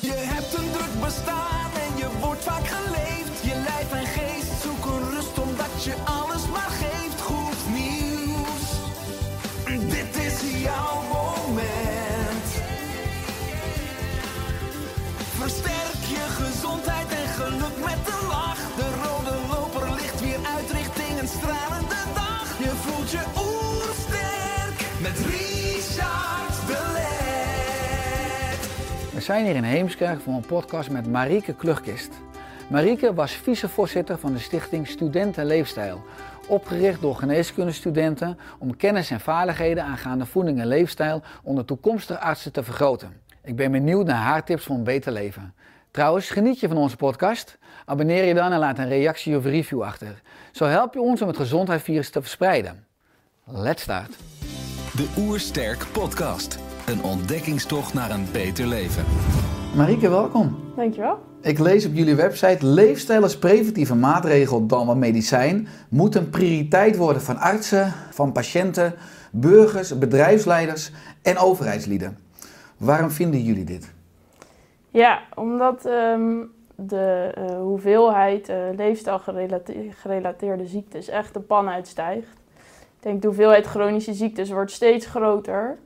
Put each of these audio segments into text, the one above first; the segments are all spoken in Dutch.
Je hebt een druk bestaan en je wordt vaak. Zijn hier in Heemskerk voor een podcast met Marieke Klugkist. Marieke was vicevoorzitter van de stichting Studenten Leefstijl. Opgericht door geneeskundestudenten om kennis en vaardigheden aangaande voeding en leefstijl onder toekomstige artsen te vergroten. Ik ben benieuwd naar haar tips voor een beter leven. Trouwens, geniet je van onze podcast? Abonneer je dan en laat een reactie of review achter. Zo help je ons om het gezondheidsvirus te verspreiden. Let's start. De Oersterk Podcast. Een ontdekkingstocht naar een beter leven. Marieke, welkom. Dankjewel. Ik lees op jullie website: leefstijl als preventieve maatregel dan wel medicijn moet een prioriteit worden van artsen, van patiënten, burgers, bedrijfsleiders en overheidslieden. Waarom vinden jullie dit? Ja, omdat ehm, de eh, hoeveelheid uh, leefstijlgerelateerde ziektes echt de pan uitstijgt. Ik denk de hoeveelheid chronische ziektes wordt steeds groter.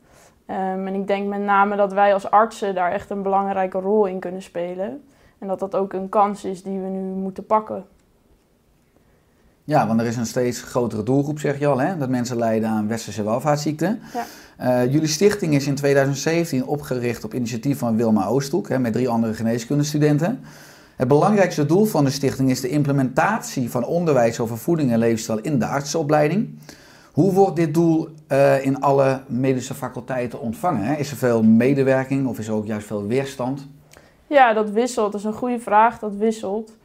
Ehm, en ik denk met name dat wij als artsen daar echt een belangrijke rol in kunnen spelen. En dat dat ook een kans is die we nu moeten pakken. Ja, want er is een steeds grotere doelgroep, zeg je al, hè? dat mensen lijden aan westerse welvaartsziekten. Ja. Uh, jullie stichting is in 2017 opgericht op initiatief van Wilma Oosthoek hè, met drie andere geneeskundestudenten. Het belangrijkste doel van de stichting is de implementatie van onderwijs over voeding en leefstijl in de artsenopleiding. Hoe wordt dit doel uh, in alle medische faculteiten ontvangen? Is er veel medewerking of is er ook juist veel weerstand? Ja, dat wisselt. Dat is een goede vraag. Dat wisselt.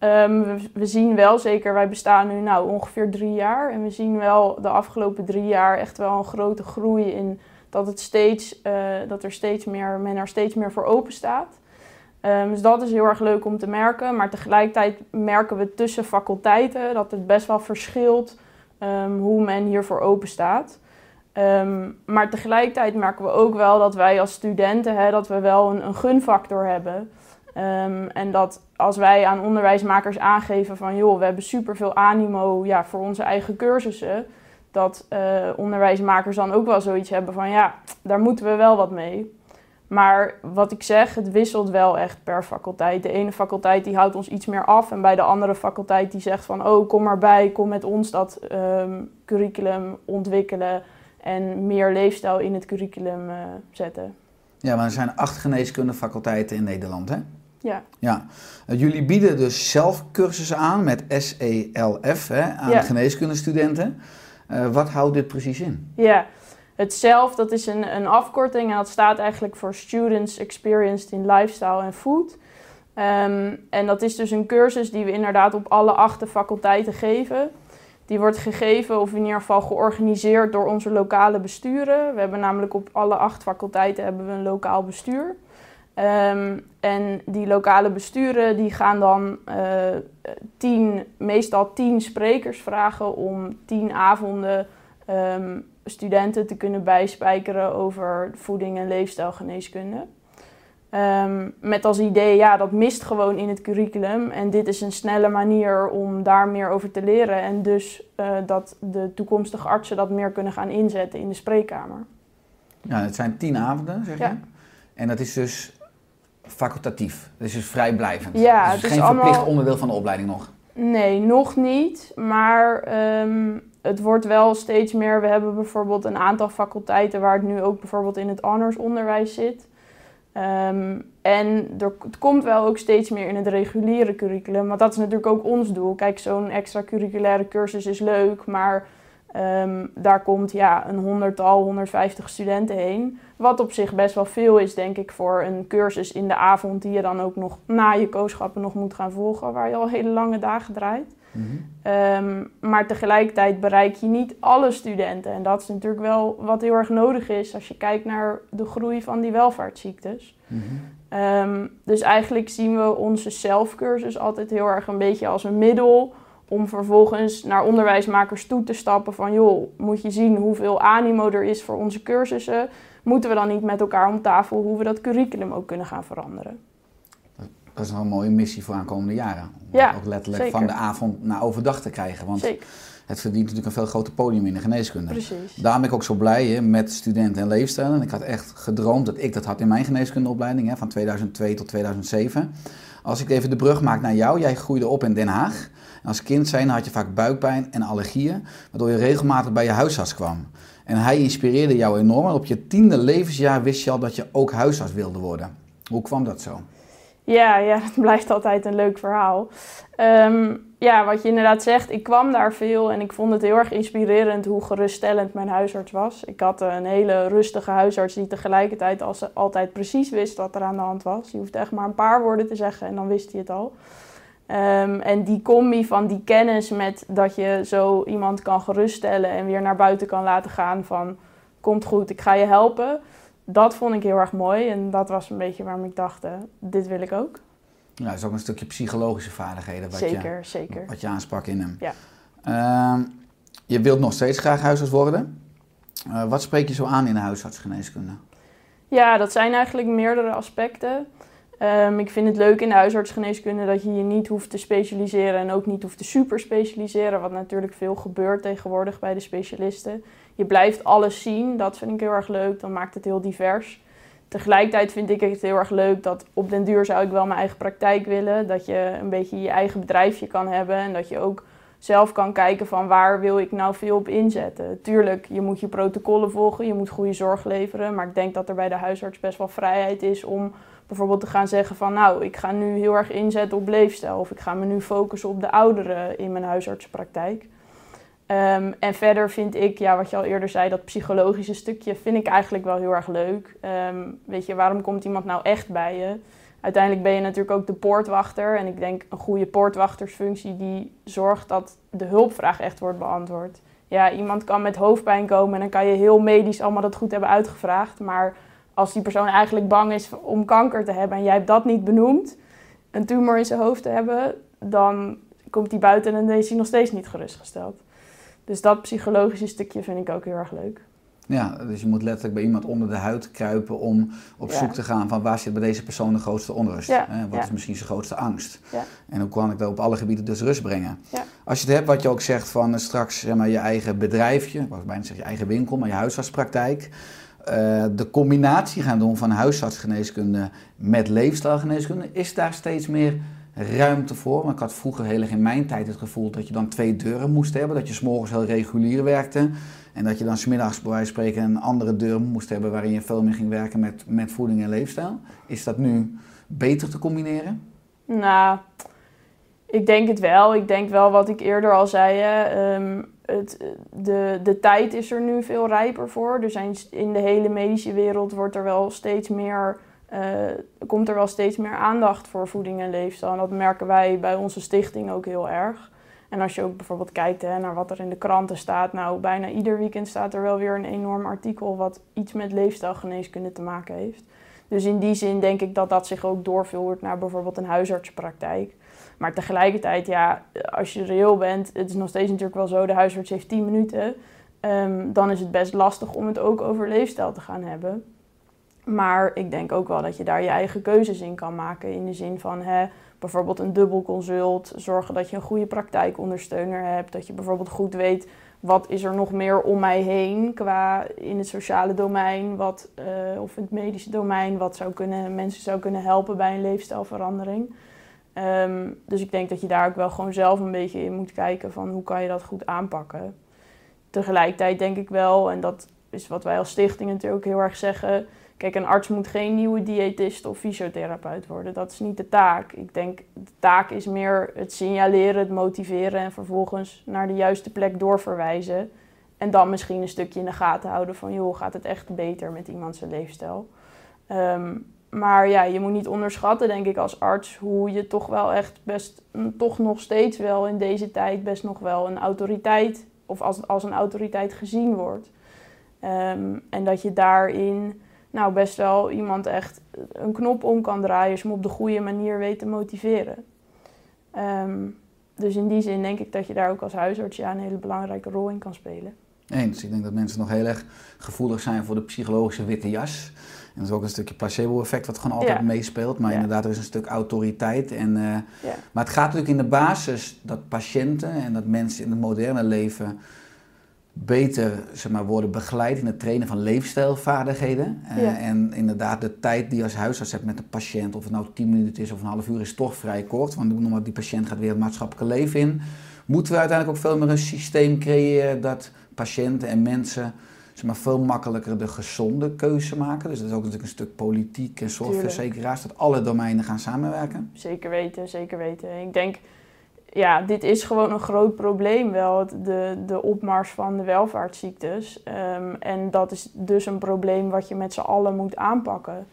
Um, we, zien wel, zeker wij bestaan nu nou ongeveer drie jaar. En we zien wel de afgelopen drie jaar echt wel een grote groei in dat, het steeds, uh, dat er steeds meer, men er steeds meer voor open staat. Um, dus dat is heel erg leuk om te merken. Maar tegelijkertijd merken we tussen faculteiten dat het best wel verschilt um, hoe men hiervoor open staat. Um, maar tegelijkertijd merken we ook wel dat wij als studenten hè, dat we wel een, een gunfactor hebben. Um, en dat als wij aan onderwijsmakers aangeven van joh, we hebben superveel animo ja, voor onze eigen cursussen, dat uh, onderwijsmakers dan ook wel zoiets hebben van ja, daar moeten we wel wat mee. Maar wat ik zeg, het wisselt wel echt per faculteit. De ene faculteit die houdt ons iets meer af en bij de andere faculteit die zegt van oh, kom maar bij, kom met ons dat um, curriculum ontwikkelen en meer leefstijl in het curriculum uh, zetten. Ja, maar er zijn acht geneeskundefaculteiten in Nederland, hè? Ja. ja. Uh, jullie bieden dus zelf cursussen aan met SELF hè, aan Ja. geneeskundestudenten. Uh, wat houdt dit precies in? Ja, het zelf, dat is een, een afkorting en dat staat eigenlijk voor Students Experienced in Lifestyle and Food. Um, en dat is dus een cursus die we inderdaad op alle acht faculteiten geven. Die wordt gegeven of in ieder geval georganiseerd door onze lokale besturen. We hebben namelijk op alle acht faculteiten hebben we een lokaal bestuur. Um, en die lokale besturen die gaan dan uh, tien, meestal tien sprekers vragen om tien avonden um, studenten te kunnen bijspijkeren over voeding en leefstijlgeneeskunde. Um, met als idee, ja, dat mist gewoon in het curriculum. En dit is een snelle manier om daar meer over te leren. En dus uh, dat de toekomstige artsen dat meer kunnen gaan inzetten in de spreekkamer. Ja, het zijn tien avonden, zeg Ja. je. En dat is dus facultatief. Dat is dus vrijblijvend. Ja, dus het is geen verplicht onderdeel van de opleiding nog. Nee, nog niet. Maar um, het wordt wel steeds meer. We hebben bijvoorbeeld een aantal faculteiten waar het nu ook bijvoorbeeld in het honorsonderwijs zit. Um, en het komt wel ook steeds meer in het reguliere curriculum. Want dat is natuurlijk ook ons doel. Kijk, zo'n extracurriculaire cursus is leuk, maar Ehm, daar komt ja, een honderdtal, 150 studenten heen. Wat op zich best wel veel is, denk ik, voor een cursus in de avond die je dan ook nog na je kooschappen nog moet gaan volgen, waar je al hele lange dagen draait. Mhm. Ehm, maar tegelijkertijd bereik je niet alle studenten. En dat is natuurlijk wel wat heel erg nodig is als je kijkt naar de groei van die welvaartsziektes. Mhm. Ehm, dus eigenlijk zien we onze zelfcursus altijd heel erg een beetje als een middel om vervolgens naar onderwijsmakers toe te stappen van joh, moet je zien hoeveel animo er is voor onze cursussen. Moeten we dan niet met elkaar om tafel hoe we dat curriculum ook kunnen gaan veranderen? Dat is nog een mooie missie voor aankomende jaren. Om Ja, ook letterlijk zeker. van de avond naar overdag te krijgen. Want Zeker, het verdient natuurlijk een veel groter podium in de geneeskunde. precies. Daarom ben ik ook zo blij hè, met studenten en leefstijlen. Ik had echt gedroomd dat ik dat had in mijn geneeskundeopleiding hè, van 2002 tot 2007. Als ik even de brug maak naar jou, jij groeide op in Den Haag. En als kind zijn had je vaak buikpijn en allergieën, waardoor je regelmatig bij je huisarts kwam. En hij inspireerde jou enorm. En op je tiende levensjaar wist je al dat je ook huisarts wilde worden. Hoe kwam dat zo? Ja, ja, het blijft altijd een leuk verhaal. Ehm, ja, wat je inderdaad zegt, ik kwam daar veel en ik vond het heel erg inspirerend hoe geruststellend mijn huisarts was. Ik had een hele rustige huisarts die tegelijkertijd als, altijd precies wist wat er aan de hand was. Je hoeft echt maar een paar woorden te zeggen en dan wist hij het al. Ehm, en die combi van die kennis met dat je zo iemand kan geruststellen en weer naar buiten kan laten gaan van komt goed, ik ga je helpen. Dat vond ik heel erg mooi en dat was een beetje waarom ik dacht, eh, dit wil ik ook. Nou, dat is ook een stukje psychologische vaardigheden wat, zeker, je, zeker. wat je aansprak in hem. Ja. Ehm, je wilt nog steeds graag huisarts worden. Eh, wat spreek je zo aan in de huisartsgeneeskunde? Ja, dat zijn eigenlijk meerdere aspecten. Ehm, ik vind het leuk in de huisartsgeneeskunde dat je je niet hoeft te specialiseren en ook niet hoeft te super specialiseren, wat natuurlijk veel gebeurt tegenwoordig bij de specialisten. Je blijft alles zien, dat vind ik heel erg leuk, dan maakt het heel divers. Tegelijkertijd vind ik het heel erg leuk dat op den duur zou ik wel mijn eigen praktijk willen. Dat je een beetje je eigen bedrijfje kan hebben en dat je ook zelf kan kijken van waar wil ik nou veel op inzetten. Tuurlijk, je moet je protocollen volgen, je moet goede zorg leveren. Maar ik denk dat er bij de huisarts best wel vrijheid is om bijvoorbeeld te gaan zeggen van nou, ik ga nu heel erg inzetten op leefstijl. Of ik ga me nu focussen op de ouderen in mijn huisartsenpraktijk. Ehm, en verder vind ik, ja, wat je al eerder zei, dat psychologische stukje vind ik eigenlijk wel heel erg leuk. Ehm, weet je, waarom komt iemand nou echt bij je? Uiteindelijk ben je natuurlijk ook de poortwachter. En ik denk een goede poortwachtersfunctie die zorgt dat de hulpvraag echt wordt beantwoord. Ja, iemand kan met hoofdpijn komen en dan kan je heel medisch allemaal dat goed hebben uitgevraagd. Maar als die persoon eigenlijk bang is om kanker te hebben en jij hebt dat niet benoemd, een tumor in zijn hoofd te hebben, dan komt hij buiten en dan is hij nog steeds niet gerustgesteld. Dus dat psychologische stukje vind ik ook heel erg leuk. Ja, dus je moet letterlijk bij iemand onder de huid kruipen om op Ja. zoek te gaan van waar zit bij deze persoon de grootste onrust? Ja, Hè? Wat ja. is misschien zijn grootste angst? Ja. En hoe kan ik dat op alle gebieden dus rust brengen? Ja. Als je het hebt wat je ook zegt van eh, straks zeg maar, je eigen bedrijfje, ik wou bijna zeggen je eigen winkel, maar je huisartspraktijk. Eh, de combinatie gaan doen van huisartsgeneeskunde met leefstijlgeneeskunde, is daar steeds meer ruimte voor? Want ik had vroeger heel erg in mijn tijd het gevoel dat je dan twee deuren moest hebben. Dat je s'morgens heel regulier werkte. En dat je dan smiddags bij wijze van spreken een andere deur moest hebben waarin je veel meer ging werken met, met voeding en leefstijl. Is dat nu beter te combineren? Nou, ik denk het wel. Ik denk wel wat ik eerder al zei. Hè. Het, de, de tijd is er nu veel rijper voor. Er zijn in de hele medische wereld wordt er wel steeds meer, eh, komt er wel steeds meer aandacht voor voeding en leefstijl. En dat merken wij bij onze stichting ook heel erg. En als je ook bijvoorbeeld kijkt hè, naar wat er in de kranten staat. Nou, bijna ieder weekend staat er wel weer een enorm artikel wat iets met leefstijlgeneeskunde te maken heeft. Dus in die zin denk ik dat dat zich ook doorvoert naar bijvoorbeeld een huisartsenpraktijk. Maar tegelijkertijd, ja, als je reëel bent, het is nog steeds natuurlijk wel zo, de huisarts heeft 10 minuten. ehm, dan is het best lastig om het ook over leefstijl te gaan hebben. Maar ik denk ook wel dat je daar je eigen keuzes in kan maken. In de zin van hè, bijvoorbeeld een dubbel consult. Zorgen dat je een goede praktijkondersteuner hebt. Dat je bijvoorbeeld goed weet wat is er nog meer om mij heen qua in het sociale domein wat, eh, of in het medische domein. Wat zou kunnen, mensen zou kunnen helpen bij een leefstijlverandering. Ehm, dus ik denk dat je daar ook wel gewoon zelf een beetje in moet kijken van hoe kan je dat goed aanpakken. Tegelijkertijd denk ik wel, en dat is wat wij als stichting natuurlijk heel erg zeggen. Kijk, een arts moet geen nieuwe diëtist of fysiotherapeut worden. Dat is niet de taak. Ik denk, de taak is meer het signaleren, het motiveren en vervolgens naar de juiste plek doorverwijzen. en dan misschien een stukje in de gaten houden van, joh, gaat het echt beter met iemand zijn leefstijl? Ehm, maar ja, je moet niet onderschatten, denk ik, als arts, hoe je toch wel echt best, mm, toch nog steeds wel in deze tijd best nog wel een autoriteit, of als, als een autoriteit gezien wordt. Ehm, en dat je daarin nou best wel iemand echt een knop om kan draaien als je hem op de goede manier weet te motiveren. Ehm, dus in die zin denk ik dat je daar ook als huisarts ja, een hele belangrijke rol in kan spelen. Eens. Ik denk dat mensen nog heel erg gevoelig zijn voor de psychologische witte jas. En dat is ook een stukje placebo-effect wat gewoon altijd Ja. meespeelt. Maar Ja. inderdaad, er is een stuk autoriteit. En, eh, Ja. Maar het gaat natuurlijk in de basis dat patiënten en dat mensen in het moderne leven beter zeg maar, worden begeleid in het trainen van leefstijlvaardigheden. Eh. En inderdaad, de tijd die je als huisarts hebt met een patiënt, of het nou 10 minuten is of een half uur, is toch vrij kort. Want die patiënt gaat weer het maatschappelijke leven in. Moeten we uiteindelijk ook veel meer een systeem creëren dat patiënten en mensen zeg maar, veel makkelijker de gezonde keuze maken. Dus dat is ook natuurlijk een stuk politiek en zorgverzekeraars, dat alle domeinen gaan samenwerken. Zeker weten, zeker weten. Ik denk, ja, dit is gewoon een groot probleem wel, de, de opmars van de welvaartsziektes. Ehm, en dat is dus een probleem wat je met z'n allen moet aanpakken.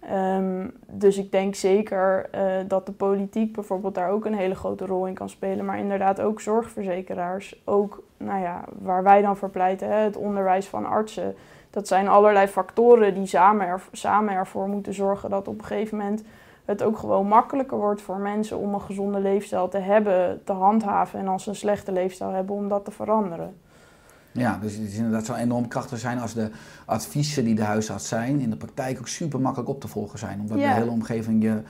Ehm, dus ik denk zeker eh, dat de politiek bijvoorbeeld daar ook een hele grote rol in kan spelen. Maar inderdaad ook zorgverzekeraars. Ook, nou ja, waar wij dan voor pleiten, hè, het onderwijs van artsen. Dat zijn allerlei factoren die samen, er, samen ervoor moeten zorgen dat op een gegeven moment het ook gewoon makkelijker wordt voor mensen om een gezonde leefstijl te hebben, te handhaven. En als ze een slechte leefstijl hebben, om dat te veranderen. Ja, dus het is inderdaad zo enorm krachtig zijn als de adviezen die de huisarts zijn in de praktijk ook super makkelijk op te volgen zijn. Omdat Ja. de hele omgeving je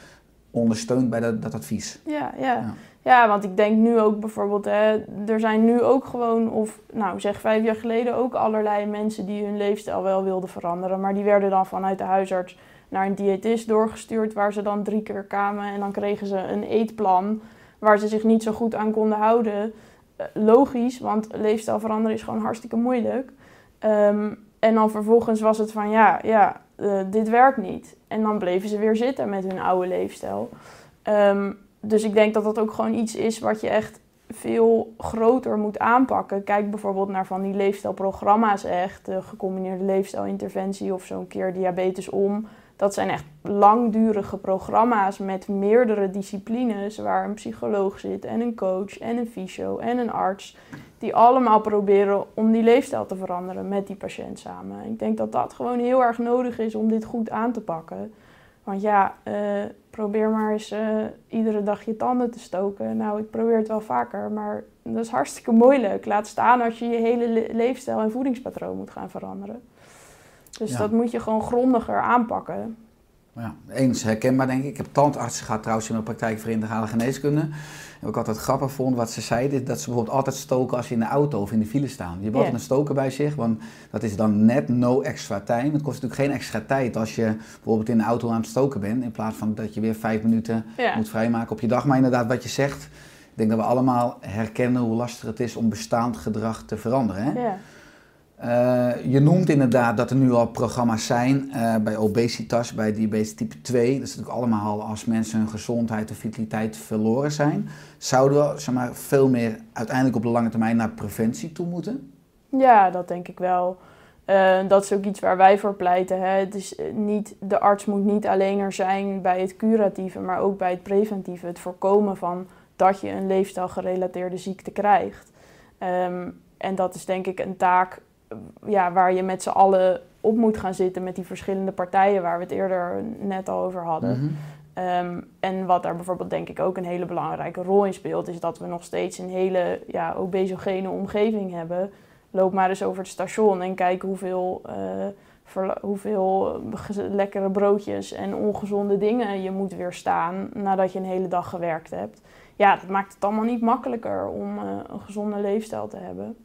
ondersteunt bij dat, dat advies. Ja, ja. Ja. ja. want ik denk nu ook bijvoorbeeld, hè, er zijn nu ook gewoon, of nou zeg vijf jaar geleden ook allerlei mensen die hun leefstijl wel wilden veranderen. Maar die werden dan vanuit de huisarts naar een diëtist doorgestuurd, waar ze dan drie keer kwamen. En dan kregen ze een eetplan waar ze zich niet zo goed aan konden houden. Eh, Logisch, want leefstijl veranderen is gewoon hartstikke moeilijk. Ehm, en dan vervolgens was het van ja, ja eh, dit werkt niet. En dan bleven ze weer zitten met hun oude leefstijl. Ehm, dus ik denk dat dat ook gewoon iets is wat je echt veel groter moet aanpakken. Kijk bijvoorbeeld naar van die leefstijlprogramma's echt, de gecombineerde leefstijlinterventie of zo'n keer diabetes om. Dat zijn echt langdurige programma's met meerdere disciplines waar een psycholoog zit en een coach en een fysio en een arts. Die allemaal proberen om die leefstijl te veranderen met die patiënt samen. Ik denk dat dat gewoon heel erg nodig is om dit goed aan te pakken. Want ja, eh, probeer maar eens eh, iedere dag je tanden te stoken. Nou, ik probeer het wel vaker, maar dat is hartstikke moeilijk. Laat staan als je je hele le- leefstijl en voedingspatroon moet gaan veranderen. Dus Ja. dat moet je gewoon grondiger aanpakken. Ja, eens herkenbaar denk ik. Ik heb tandartsen gehad trouwens in mijn praktijk voor integrale geneeskunde. En wat ik altijd grappig vond, wat ze zeiden, is dat ze bijvoorbeeld altijd stoken als je in de auto of in de file staan. Je hebt altijd een stoker bij zich, want dat is dan net no extra time. Het kost natuurlijk geen extra tijd als je bijvoorbeeld in de auto aan het stoken bent, in plaats van dat je weer vijf minuten moet vrijmaken op je dag. Maar inderdaad, wat je zegt, ik denk dat we allemaal herkennen hoe lastig het is om bestaand gedrag te veranderen. Hè? Ja. Eh, je noemt inderdaad dat er nu al programma's zijn eh, bij obesitas, bij diabetes type 2. Dat is natuurlijk allemaal al als mensen hun gezondheid of vitaliteit verloren zijn. Zouden we zeg maar, veel meer uiteindelijk op de lange termijn naar preventie toe moeten? Ja, dat denk ik wel. Eh, dat is ook iets waar wij voor pleiten. Hè. Het is niet, de arts moet niet alleen er zijn bij het curatieve, maar ook bij het preventieve. Het voorkomen van dat je een leefstijlgerelateerde ziekte krijgt. Ehm, en dat is denk ik een taak ja, waar je met z'n allen op moet gaan zitten met die verschillende partijen waar we het eerder net al over hadden. Mhm. Ehm, en wat daar bijvoorbeeld denk ik ook een hele belangrijke rol in speelt, is dat we nog steeds een hele ja, obesogene omgeving hebben. Loop maar eens over het station en kijk hoeveel, eh, hoeveel lekkere broodjes en ongezonde dingen je moet weerstaan nadat je een hele dag gewerkt hebt. Ja, dat maakt het allemaal niet makkelijker om eh, een gezonde leefstijl te hebben.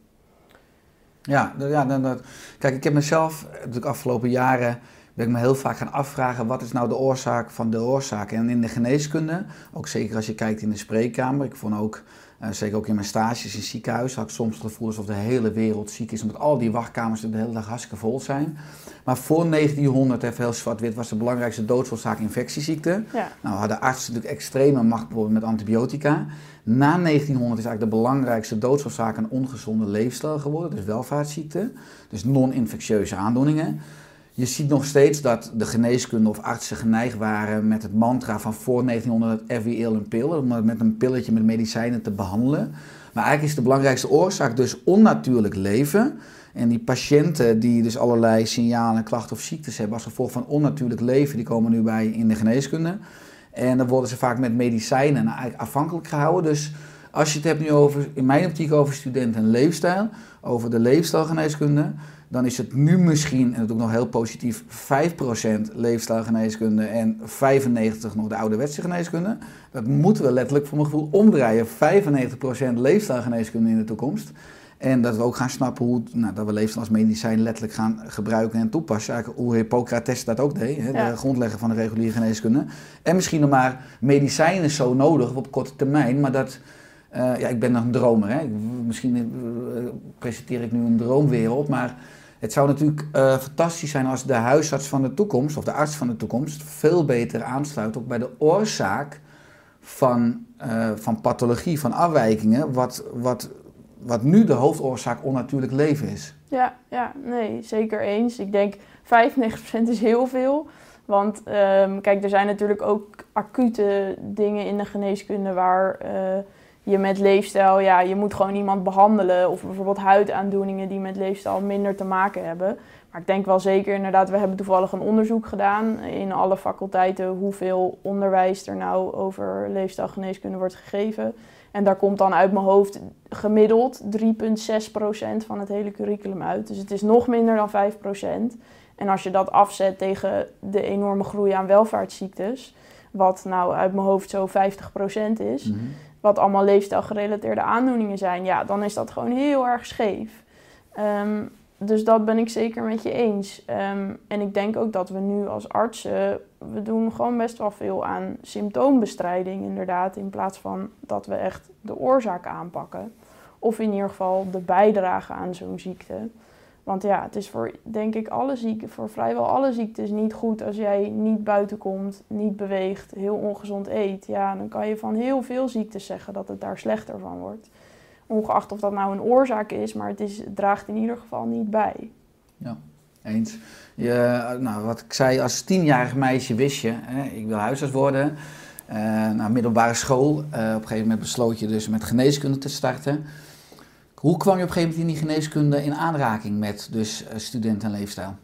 Ja, ja dan, kijk, ik heb mezelf natuurlijk afgelopen jaren ben ik me heel vaak gaan afvragen wat is nou de oorzaak van de oorzaak. En in de geneeskunde, ook zeker als je kijkt in de spreekkamer, ik vond ook, uh, zeker ook in mijn stages in ziekenhuis, had ik soms het gevoel alsof de hele wereld ziek is, omdat al die wachtkamers de hele dag hartstikke vol zijn. Maar voor 1900, even heel zwart-wit, was de belangrijkste doodsoorzaak infectieziekte. Ja. Nou hadden artsen natuurlijk extreme macht bijvoorbeeld met antibiotica. Na 1900 is eigenlijk de belangrijkste doodsoorzaak een ongezonde leefstijl geworden, dus welvaartsziekte, dus non-infectieuze aandoeningen. Je ziet nog steeds dat de geneeskunde of artsen geneigd waren met het mantra van voor 1900 every ill een pil, om met een pilletje met medicijnen te behandelen. Maar eigenlijk is de belangrijkste oorzaak dus onnatuurlijk leven. En die patiënten die dus allerlei signalen, klachten of ziektes hebben als gevolg van onnatuurlijk leven, die komen nu bij in de geneeskunde. En dan worden ze vaak met medicijnen eigenlijk afhankelijk gehouden. Dus als je het hebt nu over, in mijn optiek over studenten en leefstijl, over de leefstijlgeneeskunde, dan is het nu misschien, en dat ook nog heel positief, 5% leefstijlgeneeskunde en 95% nog de ouderwetse geneeskunde. Dat moeten we letterlijk voor mijn gevoel omdraaien. 95% leefstijlgeneeskunde in de toekomst. En dat we ook gaan snappen hoe nou, dat we leefstijl als medicijn letterlijk gaan gebruiken en toepassen. Eigenlijk hoe Hippocrates dat ook deed, hè, Ja. de grondlegger van de reguliere geneeskunde. En misschien nog maar medicijnen zo nodig op korte termijn, maar dat... eh, ja, ik ben nog een dromer. Hè. Ik- Misschien eh, presenteer ik nu een droomwereld, maar het zou natuurlijk eh, fantastisch zijn als de huisarts van de toekomst, of de arts van de toekomst, veel beter aansluit ook bij de oorzaak van, eh, van pathologie, van afwijkingen, wat, wat, wat nu de hoofdoorzaak onnatuurlijk leven is. Ja, ja, nee, zeker eens. Ik denk 95% is heel veel. Want ehm, kijk, er zijn natuurlijk ook acute dingen in de geneeskunde waar eh, je met leefstijl, ja, je moet gewoon iemand behandelen. Of bijvoorbeeld huidaandoeningen die met leefstijl minder te maken hebben. Maar ik denk wel zeker inderdaad, we hebben toevallig een onderzoek gedaan in alle faculteiten hoeveel onderwijs er nou over leefstijlgeneeskunde wordt gegeven. En daar komt dan uit mijn hoofd gemiddeld 3,6% van het hele curriculum uit. Dus het is nog minder dan 5%. En als je dat afzet tegen de enorme groei aan welvaartsziektes, wat nou uit mijn hoofd zo 50% is, wat allemaal leefstijlgerelateerde aandoeningen zijn, ja, dan is dat gewoon heel erg scheef. Ehm, dus dat ben ik zeker met je eens. Ehm, en ik denk ook dat we nu als artsen, we doen gewoon best wel veel aan symptoombestrijding inderdaad, in plaats van dat we echt de oorzaak aanpakken. Of in ieder geval de bijdrage aan zo'n ziekte. Want ja, het is voor, denk ik, alle ziekten, voor vrijwel alle ziektes niet goed als jij niet buiten komt, niet beweegt, heel ongezond eet. Ja, dan kan je van heel veel ziektes zeggen dat het daar slechter van wordt. Ongeacht of dat nou een oorzaak is, maar het, is, draagt in ieder geval niet bij. Eens. Je, nou, wat ik zei, als tienjarig meisje wist je, hè, ik wil huisarts worden. Eh nou, middelbare school. Eh, op een gegeven moment besloot je dus met geneeskunde te starten. Hoe kwam je op een gegeven moment in die geneeskunde in aanraking met dus eh, student en leefstijl?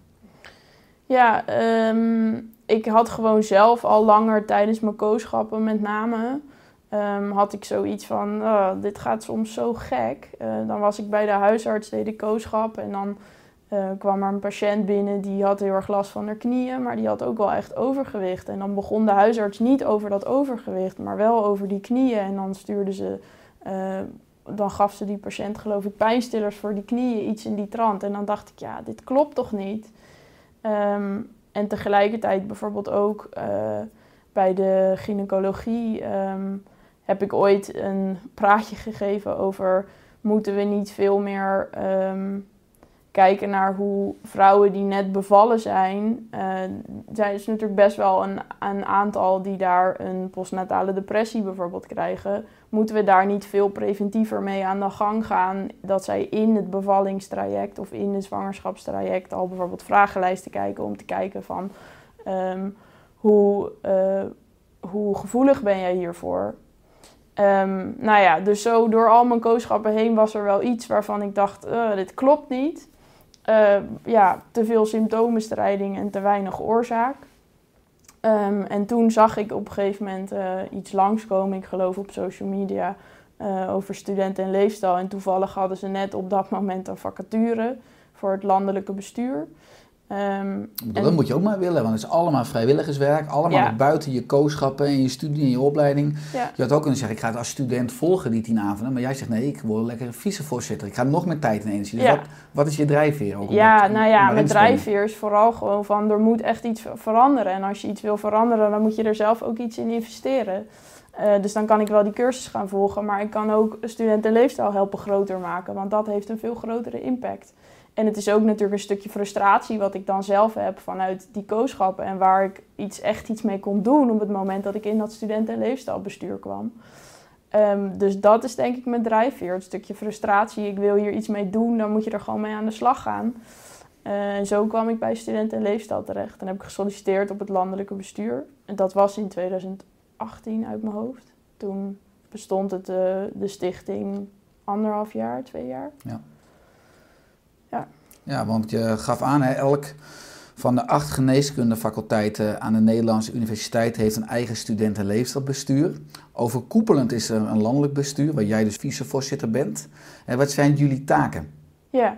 Ja, ehm, ik had gewoon zelf al langer tijdens mijn kooschappen met name... ehm, had ik zoiets van, oh, dit gaat soms zo gek. Eh, dan was ik bij de huisarts, deed ik kooschap en dan eh, kwam er een patiënt binnen die had heel erg last van haar knieën, maar die had ook wel echt overgewicht. En dan begon de huisarts niet over dat overgewicht, maar wel over die knieën. En dan stuurde ze, dan gaf ze die patiënt geloof ik pijnstillers voor die knieën, iets in die trant. En dan dacht ik, ja, dit klopt toch niet? Ehm, en tegelijkertijd bijvoorbeeld ook eh, bij de gynaecologie ehm, heb ik ooit een praatje gegeven over moeten we niet veel meer ehm, kijken naar hoe vrouwen die net bevallen zijn. eh zijn natuurlijk best wel een, een aantal die daar een postnatale depressie bijvoorbeeld krijgen. Moeten we daar niet veel preventiever mee aan de gang gaan? Dat zij in het bevallingstraject of in het zwangerschapstraject al bijvoorbeeld vragenlijsten kijken om te kijken van ehm, hoe, eh, hoe gevoelig ben jij hiervoor? Ehm, nou ja, dus zo door al mijn kooschappen heen was er wel iets waarvan ik dacht, eh, dit klopt niet. Eh, ja, te veel symptoombestrijding en te weinig oorzaak. Ehm, en toen zag ik op een gegeven moment eh, iets langskomen, ik geloof op social media, eh, over studenten en leefstijl. En toevallig hadden ze net op dat moment een vacature voor het landelijke bestuur. En- Dat moet je ook maar willen, want het is allemaal vrijwilligerswerk. Allemaal Ja. buiten je kooschappen en je studie en je opleiding. ja. Je had ook kunnen zeggen, ik ga het als student volgen die tien avonden. Maar jij zegt, nee, ik word lekker vicevoorzitter. Ik ga nog meer tijd en energie. Dus Ja. wat, wat is je drijfveer? Ook Ja, dat- nou ja, springen? drijfveer is vooral gewoon van er moet echt iets veranderen. En als je iets wil veranderen, dan moet je er zelf ook iets in investeren. Eh, dus dan kan ik wel die cursus gaan volgen, maar ik kan ook studentenleefstijl helpen groter maken, want dat heeft een veel grotere impact. En het is ook natuurlijk een stukje frustratie wat ik dan zelf heb vanuit die kooschappen en waar ik iets, echt iets mee kon doen op het moment dat ik in dat studentenleefstijlbestuur kwam. Ehm, dus dat is denk ik mijn drijfveer, het stukje frustratie. Ik wil hier iets mee doen, dan moet je er gewoon mee aan de slag gaan. Eh, en zo kwam ik bij Studenten en Leefstijl terecht. En heb ik gesolliciteerd op het landelijke bestuur. En dat was in 2018 uit mijn hoofd. Toen bestond het, eh, de stichting anderhalf jaar, twee jaar. Ja, want je gaf aan, hè, elk van de acht geneeskundefaculteiten aan de Nederlandse universiteit heeft een eigen studenten- en leefstijlbestuur. Overkoepelend is er een landelijk bestuur, waar jij dus vicevoorzitter bent. En wat zijn jullie taken? Ja,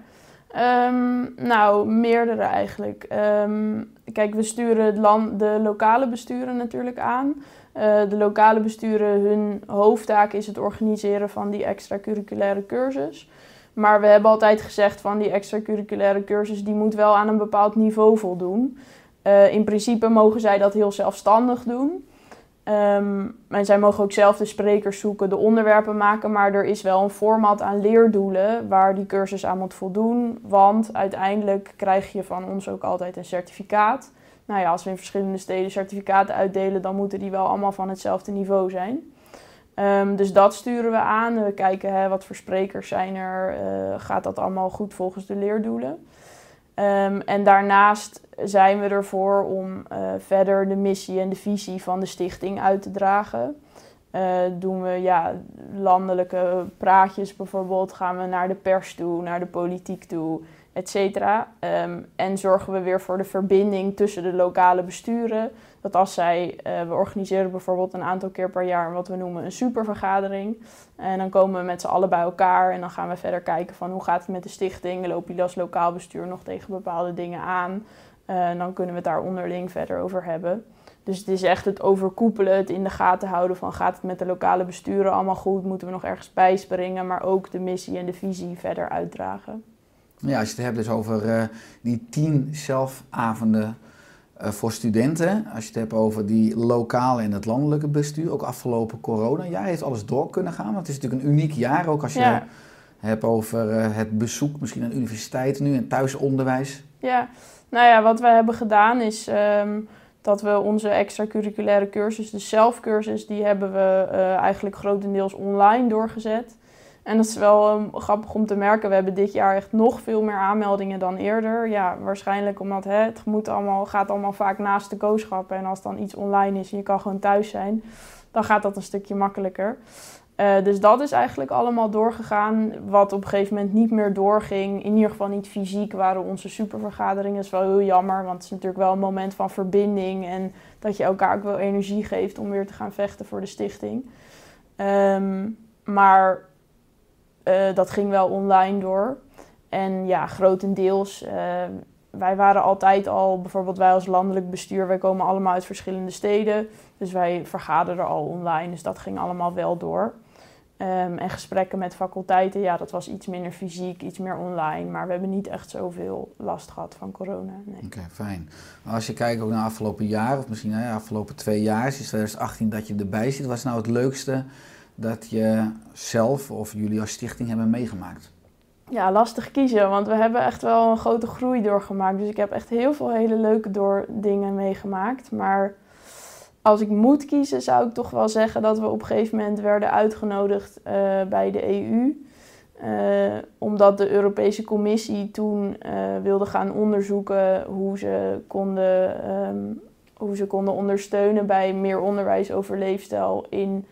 Ehm, nou, meerdere eigenlijk. Ehm, kijk, we sturen het land, de lokale besturen natuurlijk aan. Eh, de lokale besturen, hun hoofdtaak is het organiseren van die extracurriculaire cursus. Maar we hebben altijd gezegd van die extracurriculaire cursus, die moet wel aan een bepaald niveau voldoen. Eh, in principe mogen zij dat heel zelfstandig doen. En zij mogen ook zelf de sprekers zoeken, de onderwerpen maken, maar er is wel een format aan leerdoelen waar die cursus aan moet voldoen. Want uiteindelijk krijg je van ons ook altijd een certificaat. Nou ja, als we in verschillende steden certificaten uitdelen, dan moeten die wel allemaal van hetzelfde niveau zijn. Ehm, dus dat sturen we aan. We kijken hè, wat voor sprekers zijn er. eh, gaat dat allemaal goed volgens de leerdoelen? Ehm, en daarnaast zijn we ervoor om eh, verder de missie en de visie van de stichting uit te dragen. Eh, doen we ja, landelijke praatjes bijvoorbeeld, gaan we naar de pers toe, naar de politiek toe, et cetera. Ehm, en zorgen we weer voor de verbinding tussen de lokale besturen. Dat als zij, eh, we organiseren bijvoorbeeld een aantal keer per jaar wat we noemen een supervergadering. En dan komen we met z'n allen bij elkaar en dan gaan we verder kijken van hoe gaat het met de stichting. Lopen jullie als lokaal bestuur nog tegen bepaalde dingen aan? Eh, dan kunnen we het daar onderling verder over hebben. Dus het is echt het overkoepelen, het in de gaten houden van gaat het met de lokale besturen allemaal goed? Moeten we nog ergens bijspringen? Maar ook de missie en de visie verder uitdragen. Ja, als je het hebt dus over eh, die tien zelfavonden voor studenten. Als je het hebt over die lokale en het landelijke bestuur. Ook afgelopen corona-jaar heeft alles door kunnen gaan. Want het is natuurlijk een uniek jaar. Ook als je Ja. het hebt over eh, het bezoek misschien aan universiteiten nu en thuisonderwijs. Ja, nou ja, wat we hebben gedaan is ehm, dat we onze extracurriculaire cursus, de zelfcursus, die hebben we eh, eigenlijk grotendeels online doorgezet. En dat is wel ehm, grappig om te merken. We hebben dit jaar echt nog veel meer aanmeldingen dan eerder. Ja, waarschijnlijk omdat hè, het moet allemaal, gaat allemaal vaak naast de kooschappen. En als dan iets online is en je kan gewoon thuis zijn, dan gaat dat een stukje makkelijker. Eh, dus dat is eigenlijk allemaal doorgegaan. Wat op een gegeven moment niet meer doorging, in ieder geval niet fysiek, waren onze supervergaderingen. Dat is wel heel jammer, want het is natuurlijk wel een moment van verbinding. En dat je elkaar ook wel energie geeft om weer te gaan vechten voor de stichting. Ehm, maar eh, dat ging wel online door. En ja, grotendeels. eh, wij waren altijd al, bijvoorbeeld wij als landelijk bestuur, wij komen allemaal uit verschillende steden. Dus wij vergaderen al online, dus dat ging allemaal wel door. Ehm, en gesprekken met faculteiten, ja, dat was iets minder fysiek, iets meer online. Maar we hebben niet echt zoveel last gehad van corona. Nee. Oké, fijn. Als je kijkt ook naar de afgelopen jaar, of misschien nou ja, de afgelopen twee jaar, sinds 2018 dat je erbij zit. Wat is nou het leukste dat je zelf of jullie als stichting hebben meegemaakt? Ja, lastig kiezen, want we hebben echt wel een grote groei doorgemaakt. Dus ik heb echt heel veel hele leuke door dingen meegemaakt. Maar als ik moet kiezen, zou ik toch wel zeggen dat we op een gegeven moment werden uitgenodigd eh, bij de EU. Eh, omdat de Europese Commissie toen eh, wilde gaan onderzoeken hoe ze, konden, ehm, hoe ze konden ondersteunen bij meer onderwijs over leefstijl in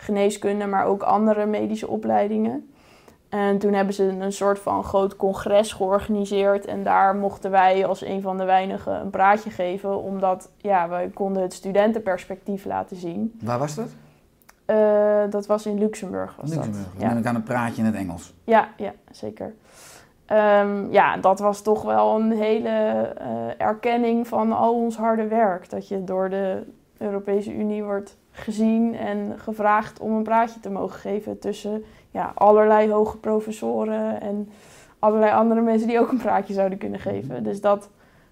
geneeskunde, maar ook andere medische opleidingen. En toen hebben ze een soort van groot congres georganiseerd. En daar mochten wij als een van de weinigen een praatje geven. Omdat ja, wij konden het studentenperspectief laten zien. Waar was dat? Eh, dat was in Luxemburg. Was Luxemburg. Dat. Dan Ja. ben ik aan een praatje in het Engels. Ja, ja, zeker. Ehm, ja, dat was toch wel een hele eh, erkenning van al ons harde werk. Dat je door de Europese Unie wordt gezien en gevraagd om een praatje te mogen geven tussen ja, allerlei hoge professoren en allerlei andere mensen die ook een praatje zouden kunnen geven. Dus dat,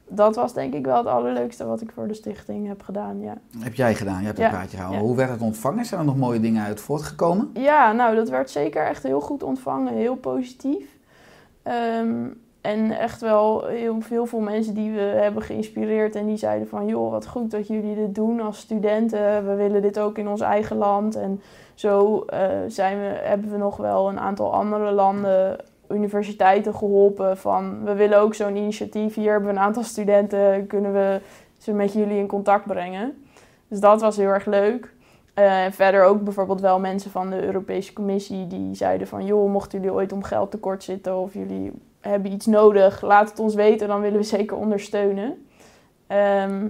dat was denk ik wel het allerleukste wat ik voor de stichting heb gedaan, ja. Heb jij gedaan? Je hebt een praatje gehouden. ja. Hoe werd het ontvangen? Zijn er nog mooie dingen uit voortgekomen? Ja, nou, dat werd zeker echt heel goed ontvangen, heel positief. Ehm, en echt wel heel veel, veel mensen die we hebben geïnspireerd en die zeiden van... joh, wat goed dat jullie dit doen als studenten. We willen dit ook in ons eigen land. En zo eh, zijn we, hebben we nog wel een aantal andere landen, universiteiten geholpen van... we willen ook zo'n initiatief. Hier hebben we een aantal studenten, kunnen we ze met jullie in contact brengen. Dus dat was heel erg leuk. Eh, En verder ook bijvoorbeeld wel mensen van de Europese Commissie die zeiden van... joh, mochten jullie ooit om geld tekort zitten of jullie hebben iets nodig... laat het ons weten, dan willen we zeker ondersteunen. Ehm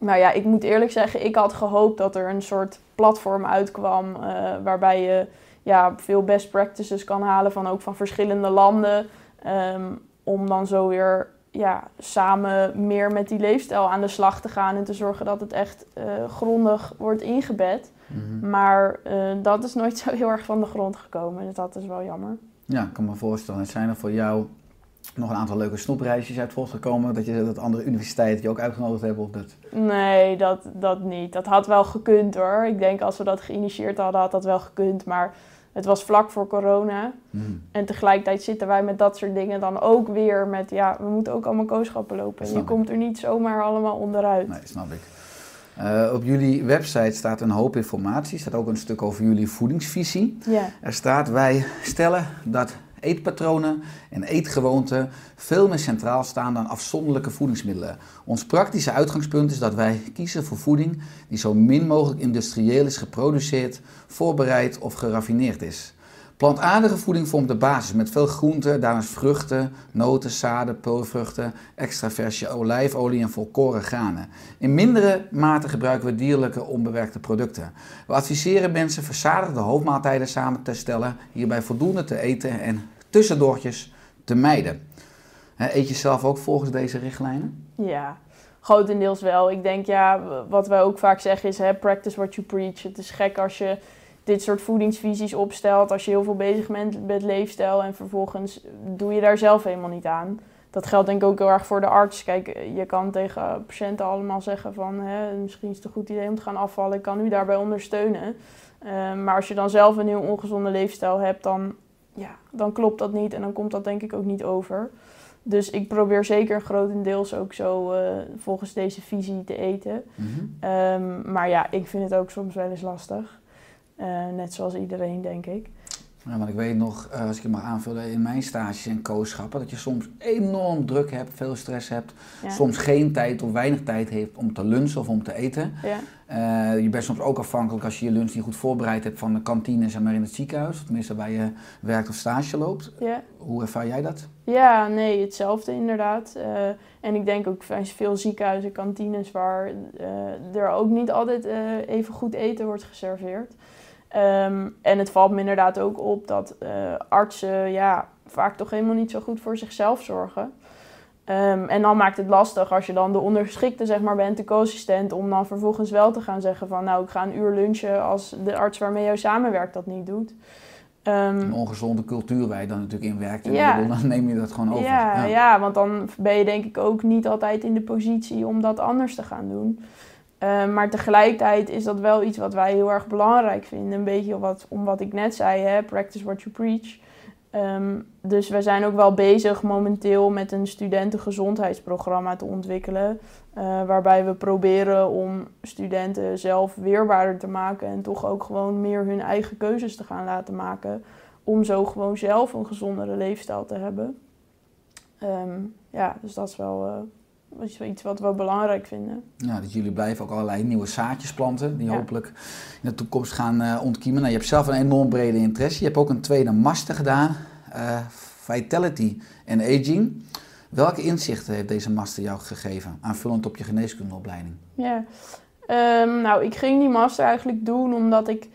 nou ja, ik moet eerlijk zeggen, ik had gehoopt dat er een soort platform uitkwam... eh, waarbij je ja, veel best practices kan halen van ook van verschillende landen... ehm, om dan zo weer ja, samen meer met die leefstijl aan de slag te gaan... en te zorgen dat het echt eh, grondig wordt ingebed... Mhm. Maar eh, dat is nooit zo heel erg van de grond gekomen. Dus dat is wel jammer. Ja, ik kan me voorstellen. Zijn er voor jou nog een aantal leuke snoepreisjes uit voortgekomen? Dat je dat andere universiteiten je ook uitgenodigd hebben op dat? Nee, dat, dat niet. Dat had wel gekund hoor. Ik denk als we dat geïnitieerd hadden, had dat wel gekund. Maar het was vlak voor corona. Mhm. En tegelijkertijd zitten wij met dat soort dingen dan ook weer met... Ja, we moeten ook allemaal kooschappen lopen. Je ik. komt er niet zomaar allemaal onderuit. Nee, snap ik. Eh, op jullie website staat een hoop informatie. Er staat ook een stuk over jullie voedingsvisie. Ja, Er staat, wij stellen dat eetpatronen en eetgewoonten veel meer centraal staan dan afzonderlijke voedingsmiddelen. Ons praktische uitgangspunt is dat wij kiezen voor voeding die zo min mogelijk industrieel is geproduceerd, voorbereid of geraffineerd is. Plantaardige voeding vormt de basis met veel groenten, daarnaast vruchten, noten, zaden, peulvruchten, extra verse olijfolie en volkoren granen. In mindere mate gebruiken we dierlijke onbewerkte producten. We adviseren mensen verzadigde hoofdmaaltijden samen te stellen, hierbij voldoende te eten en tussendoortjes te mijden. Eet je zelf ook volgens deze richtlijnen? ja. Grotendeels wel. Ik denk, ja, wat wij ook vaak zeggen is... Hè, practice what you preach. Het is gek als je dit soort voedingsvisies opstelt... als je heel veel bezig bent met leefstijl... en vervolgens doe je daar zelf helemaal niet aan. Dat geldt denk ik ook heel erg voor de arts. Kijk, je kan tegen patiënten allemaal zeggen van... Hè, misschien is het een goed idee om te gaan afvallen. Ik kan u daarbij ondersteunen. Eh, maar als je dan zelf een heel ongezonde leefstijl hebt... Dan, ja, dan klopt dat niet en dan komt dat denk ik ook niet over. Dus ik probeer zeker grotendeels ook zo eh, volgens deze visie te eten. Ehm, maar ja, ik vind het ook soms wel eens lastig. Eh, net zoals iedereen, denk ik. Ja, want ik weet nog, eh, als ik het mag aanvullen, in mijn stages en kooschappen, dat je soms enorm druk hebt, veel stress hebt, Ja. soms geen tijd of weinig tijd heeft om te lunchen of om te eten. Ja. Eh, je bent soms ook afhankelijk als je je lunch niet goed voorbereid hebt van de kantine zeg maar, in het ziekenhuis, tenminste waar je werkt of stage loopt. Ja. Hoe ervaar jij dat? ja, nee, hetzelfde inderdaad. En ik denk ook veel ziekenhuizen, kantines waar er ook niet altijd even goed eten wordt geserveerd. Ehm, en het valt me inderdaad ook op dat eh, artsen ja, vaak toch helemaal niet zo goed voor zichzelf zorgen. Ehm, en dan maakt het lastig als je dan de ondergeschikte zeg maar, bent, de co-assistent, om dan vervolgens wel te gaan zeggen van nou ik ga een uur lunchen als de arts waarmee je samenwerkt dat niet doet. Ehm, Een ongezonde cultuur waar je dan natuurlijk in werkt en Ja. dan neem je dat gewoon over. Ja, ja. want dan ben je denk ik ook niet altijd in de positie om dat anders te gaan doen. Eh, maar tegelijkertijd is dat wel iets wat wij heel erg belangrijk vinden. Een beetje wat, om wat ik net zei, hè? practice what you preach. Ehm, dus we zijn ook wel bezig momenteel met een studentengezondheidsprogramma te ontwikkelen. eh, waarbij we proberen om studenten zelf weerbaarder te maken en toch ook gewoon meer hun eigen keuzes te gaan laten maken. Om zo gewoon zelf een gezondere leefstijl te hebben. Ehm, ja, dus dat is wel eh, iets- iets wat we belangrijk vinden. Ja, dat jullie blijven ook allerlei nieuwe zaadjes planten die Ja. hopelijk in de toekomst gaan eh, ontkiemen. Nou, je hebt zelf een enorm brede interesse. Je hebt ook een tweede master gedaan, eh, Vitality en Aging. Welke inzichten heeft deze master jou gegeven, aanvullend op je geneeskundeopleiding? Ja, Ehm, nou, ik ging die master eigenlijk doen omdat ik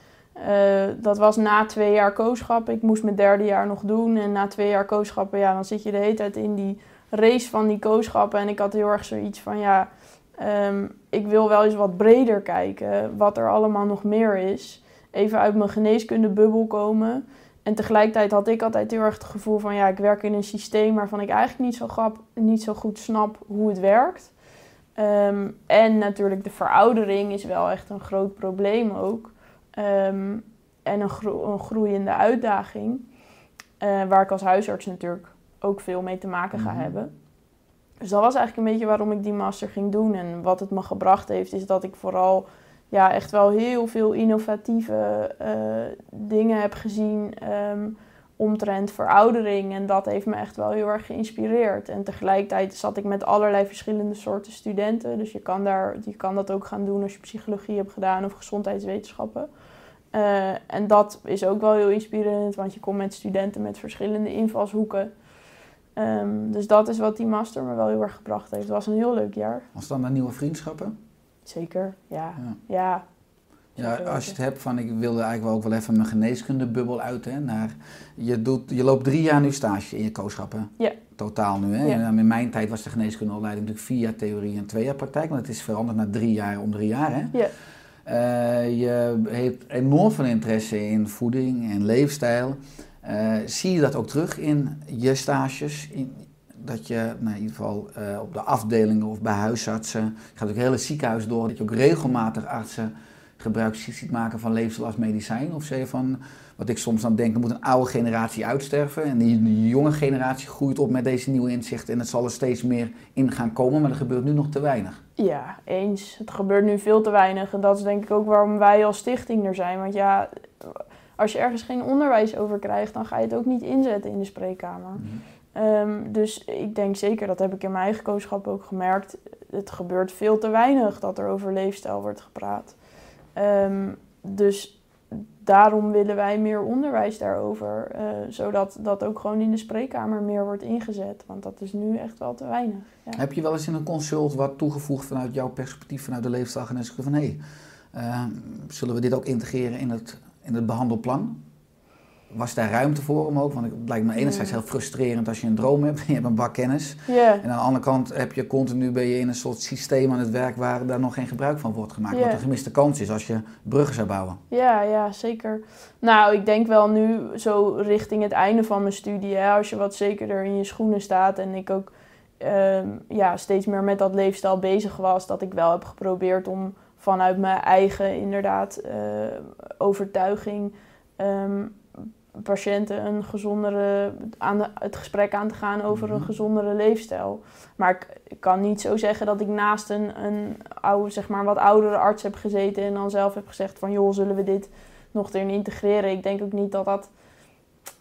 Eh, dat was na twee jaar kooschap. Ik moest mijn derde jaar nog doen. En na twee jaar kooschappen, ja, dan zit je de hele tijd in die race van die kooschappen. En ik had heel erg zoiets van, ja, ehm, ik wil wel eens wat breder kijken. Wat er allemaal nog meer is. Even uit mijn geneeskundebubbel komen. En tegelijkertijd had ik altijd heel erg het gevoel van, ja, ik werk in een systeem waarvan ik eigenlijk niet zo, grap, niet zo goed snap hoe het werkt. Ehm, en natuurlijk de veroudering is wel echt een groot probleem ook. Ehm, en een, een, groeiende uitdaging. Uh, waar ik als huisarts natuurlijk ook veel mee te maken ga Mhm. hebben. Dus dat was eigenlijk een beetje waarom ik die master ging doen. En wat het me gebracht heeft, is dat ik vooral ja, echt wel heel veel innovatieve eh, dingen heb gezien ehm, omtrent veroudering. En dat heeft me echt wel heel erg geïnspireerd. En tegelijkertijd zat ik met allerlei verschillende soorten studenten. Dus je kan, daar, je kan dat ook gaan doen als je psychologie hebt gedaan of gezondheidswetenschappen. Uh, en dat is ook wel heel inspirerend, want je komt met studenten met verschillende invalshoeken. Um, dus dat is wat die master me wel heel erg gebracht heeft. Het was een heel leuk jaar. Was dan naar nieuwe vriendschappen? Zeker, ja. Ja. Ja, als je het hebt van ik wilde eigenlijk wel ook wel even mijn geneeskundebubbel uit. Hè, naar, je, doet, je loopt drie jaar nu stage in je kooschappen. Ja. Totaal nu. Hè? Ja. En in mijn tijd was de geneeskundeopleiding natuurlijk vier jaar theorie en twee jaar praktijk. Want het is veranderd naar drie jaar om drie jaar. Hè? Ja. Eh, je hebt enorm veel interesse in voeding en leefstijl. Eh, zie je dat ook terug in je stages? In, dat je nou, in ieder geval eh, op de afdelingen of bij huisartsen, je gaat ook hele ziekenhuis door, dat je ook regelmatig artsen gebruik ziet maken van leefstijl als? Of zeg van, wat ik soms dan denk, er moet een oude generatie uitsterven en die jonge generatie groeit op met deze nieuwe inzichten en het zal er steeds meer in gaan komen, maar er gebeurt nu nog te weinig. Ja, eens. Het gebeurt nu veel te weinig. En dat is denk ik ook waarom wij als stichting er zijn. Want ja, als je ergens geen onderwijs over krijgt, dan ga je het ook niet inzetten in de spreekkamer. Um, dus ik denk zeker, dat heb ik in mijn eigen kooschap ook gemerkt, het gebeurt veel te weinig dat er over leefstijl wordt gepraat. Um, dus daarom willen wij meer onderwijs daarover, uh, zodat dat ook gewoon in de spreekkamer meer wordt ingezet. Want dat is nu echt wel te weinig. Ja. Heb je wel eens in een consult wat toegevoegd vanuit jouw perspectief, vanuit de leefstijlgeneeskunde, van hé, hey, uh, zullen we dit ook integreren in het, in het behandelplan? Was daar ruimte voor om ook? Want het lijkt me enerzijds heel frustrerend als je een droom hebt, je hebt een bak kennis. Yeah. En aan de andere kant heb je continu ben je in een soort systeem aan het werk waar daar nog geen gebruik van wordt gemaakt. Yeah. Wat een gemiste kans is als je bruggen zou bouwen. Ja, ja, zeker. Nou, ik denk wel nu zo richting het einde van mijn studie, hè, als je wat zekerder in je schoenen staat en ik ook um, ja, steeds meer met dat leefstijl bezig was, dat ik wel heb geprobeerd om vanuit mijn eigen inderdaad uh, overtuiging um, patiënten een gezondere, aan de, het gesprek aan te gaan over een gezondere leefstijl. Maar ik, ik, kan niet zo zeggen dat ik naast een, een oude, zeg maar wat oudere arts heb gezeten en dan zelf heb gezegd van joh, zullen we dit nog erin integreren? Ik denk ook niet dat dat,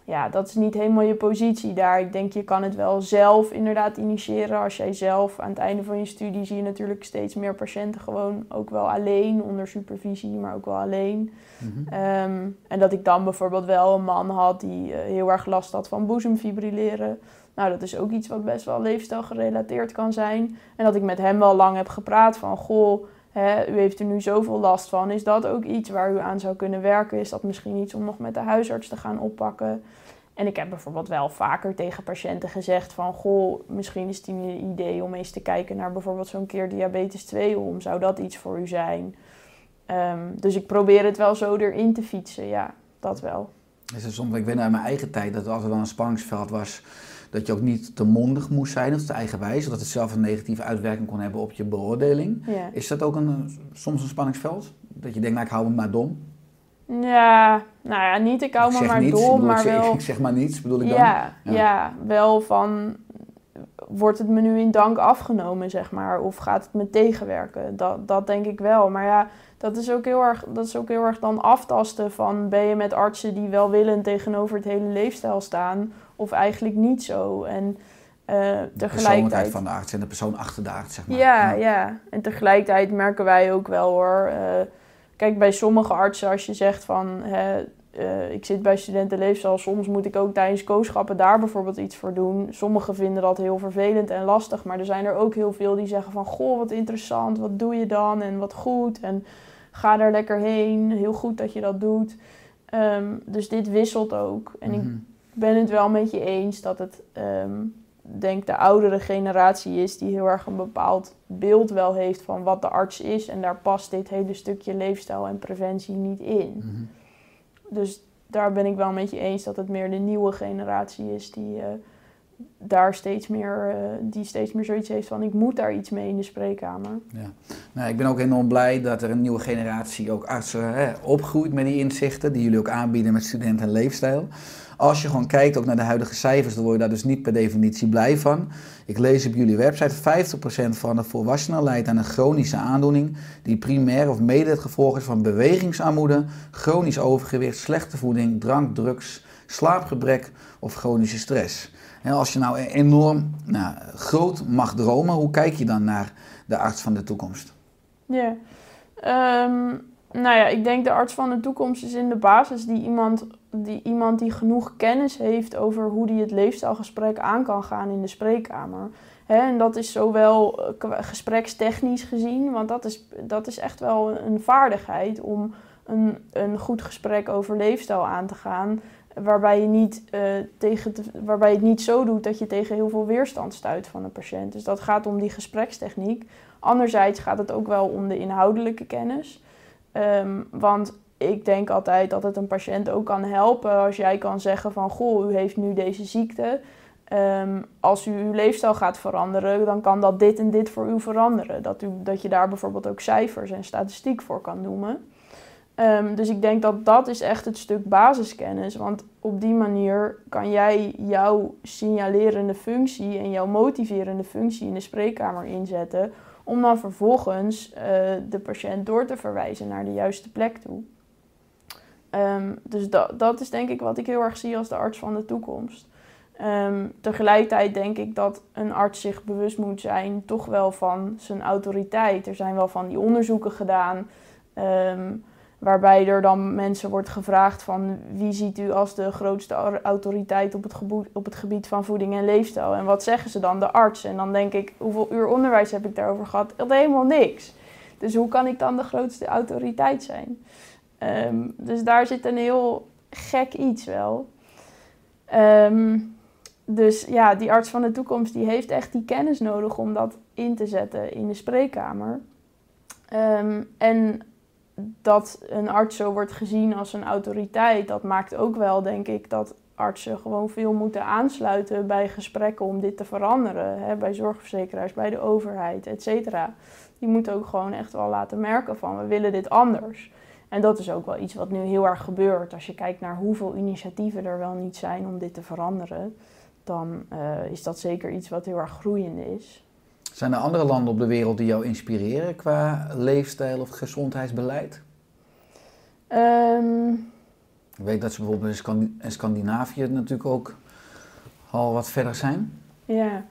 ja, dat is niet helemaal je positie daar. Ik denk je kan het wel zelf inderdaad initiëren. Als jij zelf aan het einde van je studie zie je natuurlijk steeds meer patiënten gewoon ook wel alleen, onder supervisie, maar ook wel alleen. Mhm. Um, en dat ik dan bijvoorbeeld wel een man had die uh, heel erg last had van boezemfibrilleren. Nou, dat is ook iets wat best wel leefstijl gerelateerd kan zijn. En dat ik met hem wel lang heb gepraat van, goh, u heeft er nu zoveel last van. Is dat ook iets waar u aan zou kunnen werken? Is dat misschien iets om nog met de huisarts te gaan oppakken? En ik heb bijvoorbeeld wel vaker tegen patiënten gezegd van... goh, misschien is het een idee om eens te kijken naar bijvoorbeeld zo'n keer diabetes 2 om. Zou dat iets voor u zijn? Um, dus ik probeer het wel zo erin te fietsen, ja, dat wel. Het soms, ik weet uit mijn eigen tijd dat het altijd wel een spanningsveld was dat je ook niet te mondig moest zijn of te eigenwijs, dat het zelf een negatieve uitwerking kon hebben op je beoordeling. Ja. Is dat ook een, soms een spanningsveld? Dat je denkt, nou ik hou me maar dom? Ja, nou ja, niet ik hou ik me maar niets, dom, bedoel, maar ik, zeg, wel... ik zeg maar niets, bedoel ik dan? Ja, Ja. ja. wel van, wordt het me nu in dank afgenomen, zeg maar, of gaat het me tegenwerken? Dat, dat denk ik wel, maar ja, dat is, ook heel erg, dat is ook heel erg dan aftasten van, ben je met artsen die welwillend tegenover het hele leefstijl staan, of eigenlijk niet zo? En uh, De persoonlijkheid tegelijkertijd... van de arts en de persoon achter de arts, zeg maar. Ja, ja, en tegelijkertijd merken wij ook wel hoor. Uh, kijk, bij sommige artsen, als je zegt van hè, uh, ik zit bij studentenleefstijl, soms moet ik ook tijdens kooschappen daar bijvoorbeeld iets voor doen. Sommigen vinden dat heel vervelend en lastig, maar er zijn er ook heel veel die zeggen van goh, wat interessant, wat doe je dan en wat goed. En ga daar lekker heen. Heel goed dat je dat doet. Ehm, dus dit wisselt ook. En ik Mhm. Ben het wel met je eens dat het, ehm, denk de oudere generatie is die heel erg een bepaald beeld wel heeft van wat de arts is. En daar past dit hele stukje leefstijl en preventie niet in. Mhm. Dus daar ben ik wel met je eens dat het meer de nieuwe generatie is die eh, daar steeds meer, eh, die steeds meer zoiets heeft van ik moet daar iets mee in de spreekkamer. Nou, ik ben ook enorm blij dat er een nieuwe generatie ook artsen hè, opgroeit met die inzichten die jullie ook aanbieden met studenten en leefstijl. Als je gewoon kijkt ook naar de huidige cijfers, dan word je daar dus niet per definitie blij van. Ik lees op jullie website, 50% van de volwassenen lijdt aan een chronische aandoening die primair of mede het gevolg is van bewegingsarmoede, chronisch overgewicht, slechte voeding, drank, drugs, slaapgebrek of chronische stress. En als je nou enorm nou, groot mag dromen, hoe kijk je dan naar de arts van de toekomst? Ja. Ehm, nou ja, ik denk de arts van de toekomst is in de basis die iemand die, iemand die genoeg kennis heeft over hoe die het leefstijlgesprek aan kan gaan in de spreekkamer. Hè, en dat is zowel eh, gesprekstechnisch gezien, want dat is, dat is echt wel een vaardigheid om een, een goed gesprek over leefstijl aan te gaan. Waarbij je, niet, eh, tegen te- waarbij je het niet zo doet dat je tegen heel veel weerstand stuit van een patiënt. Dus dat gaat om die gesprekstechniek. Anderzijds gaat het ook wel om de inhoudelijke kennis. Ehm, want ik denk altijd dat het een patiënt ook kan helpen als jij kan zeggen van... goh, u heeft nu deze ziekte. Ehm, als u uw leefstijl gaat veranderen, dan kan dat dit en dit voor u veranderen. Dat, u, dat je daar bijvoorbeeld ook cijfers en statistiek voor kan noemen. Ehm, dus ik denk dat dat is echt het stuk basiskennis. Want op die manier kan jij jouw signalerende functie en jouw motiverende functie in de spreekkamer inzetten. Om dan vervolgens eh, de patiënt door te verwijzen naar de juiste plek toe. Ehm, dus dat, dat is denk ik wat ik heel erg zie als de arts van de toekomst. Ehm, tegelijkertijd denk ik dat een arts zich bewust moet zijn toch wel van zijn autoriteit. Er zijn wel van die onderzoeken gedaan. ehm, Waarbij er dan mensen wordt gevraagd van wie ziet u als de grootste au- autoriteit op het, op het gebied van voeding en leefstijl. En wat zeggen ze dan? De arts. En dan denk ik, hoeveel uur onderwijs heb ik daarover gehad? Helemaal niks. Dus hoe kan ik dan de grootste autoriteit zijn? Ehm, dus daar zit een heel gek iets wel. Ehm, dus ja, die arts van de toekomst die heeft echt die kennis nodig om dat in te zetten in de spreekkamer. Ehm, en dat een arts zo wordt gezien als een autoriteit, dat maakt ook wel, denk ik, dat artsen gewoon veel moeten aansluiten bij gesprekken om dit te veranderen. Hè, bij zorgverzekeraars, bij de overheid, et cetera. Die moeten ook gewoon echt wel laten merken van we willen dit anders. En dat is ook wel iets wat nu heel erg gebeurt. Als je kijkt naar hoeveel initiatieven er wel niet zijn om dit te veranderen, dan eh, is dat zeker iets wat heel erg groeiende is. Zijn er andere landen op de wereld die jou inspireren qua leefstijl of gezondheidsbeleid? Ehm, Ik weet dat ze bijvoorbeeld in Scandinavië natuurlijk ook al wat verder zijn. Ja.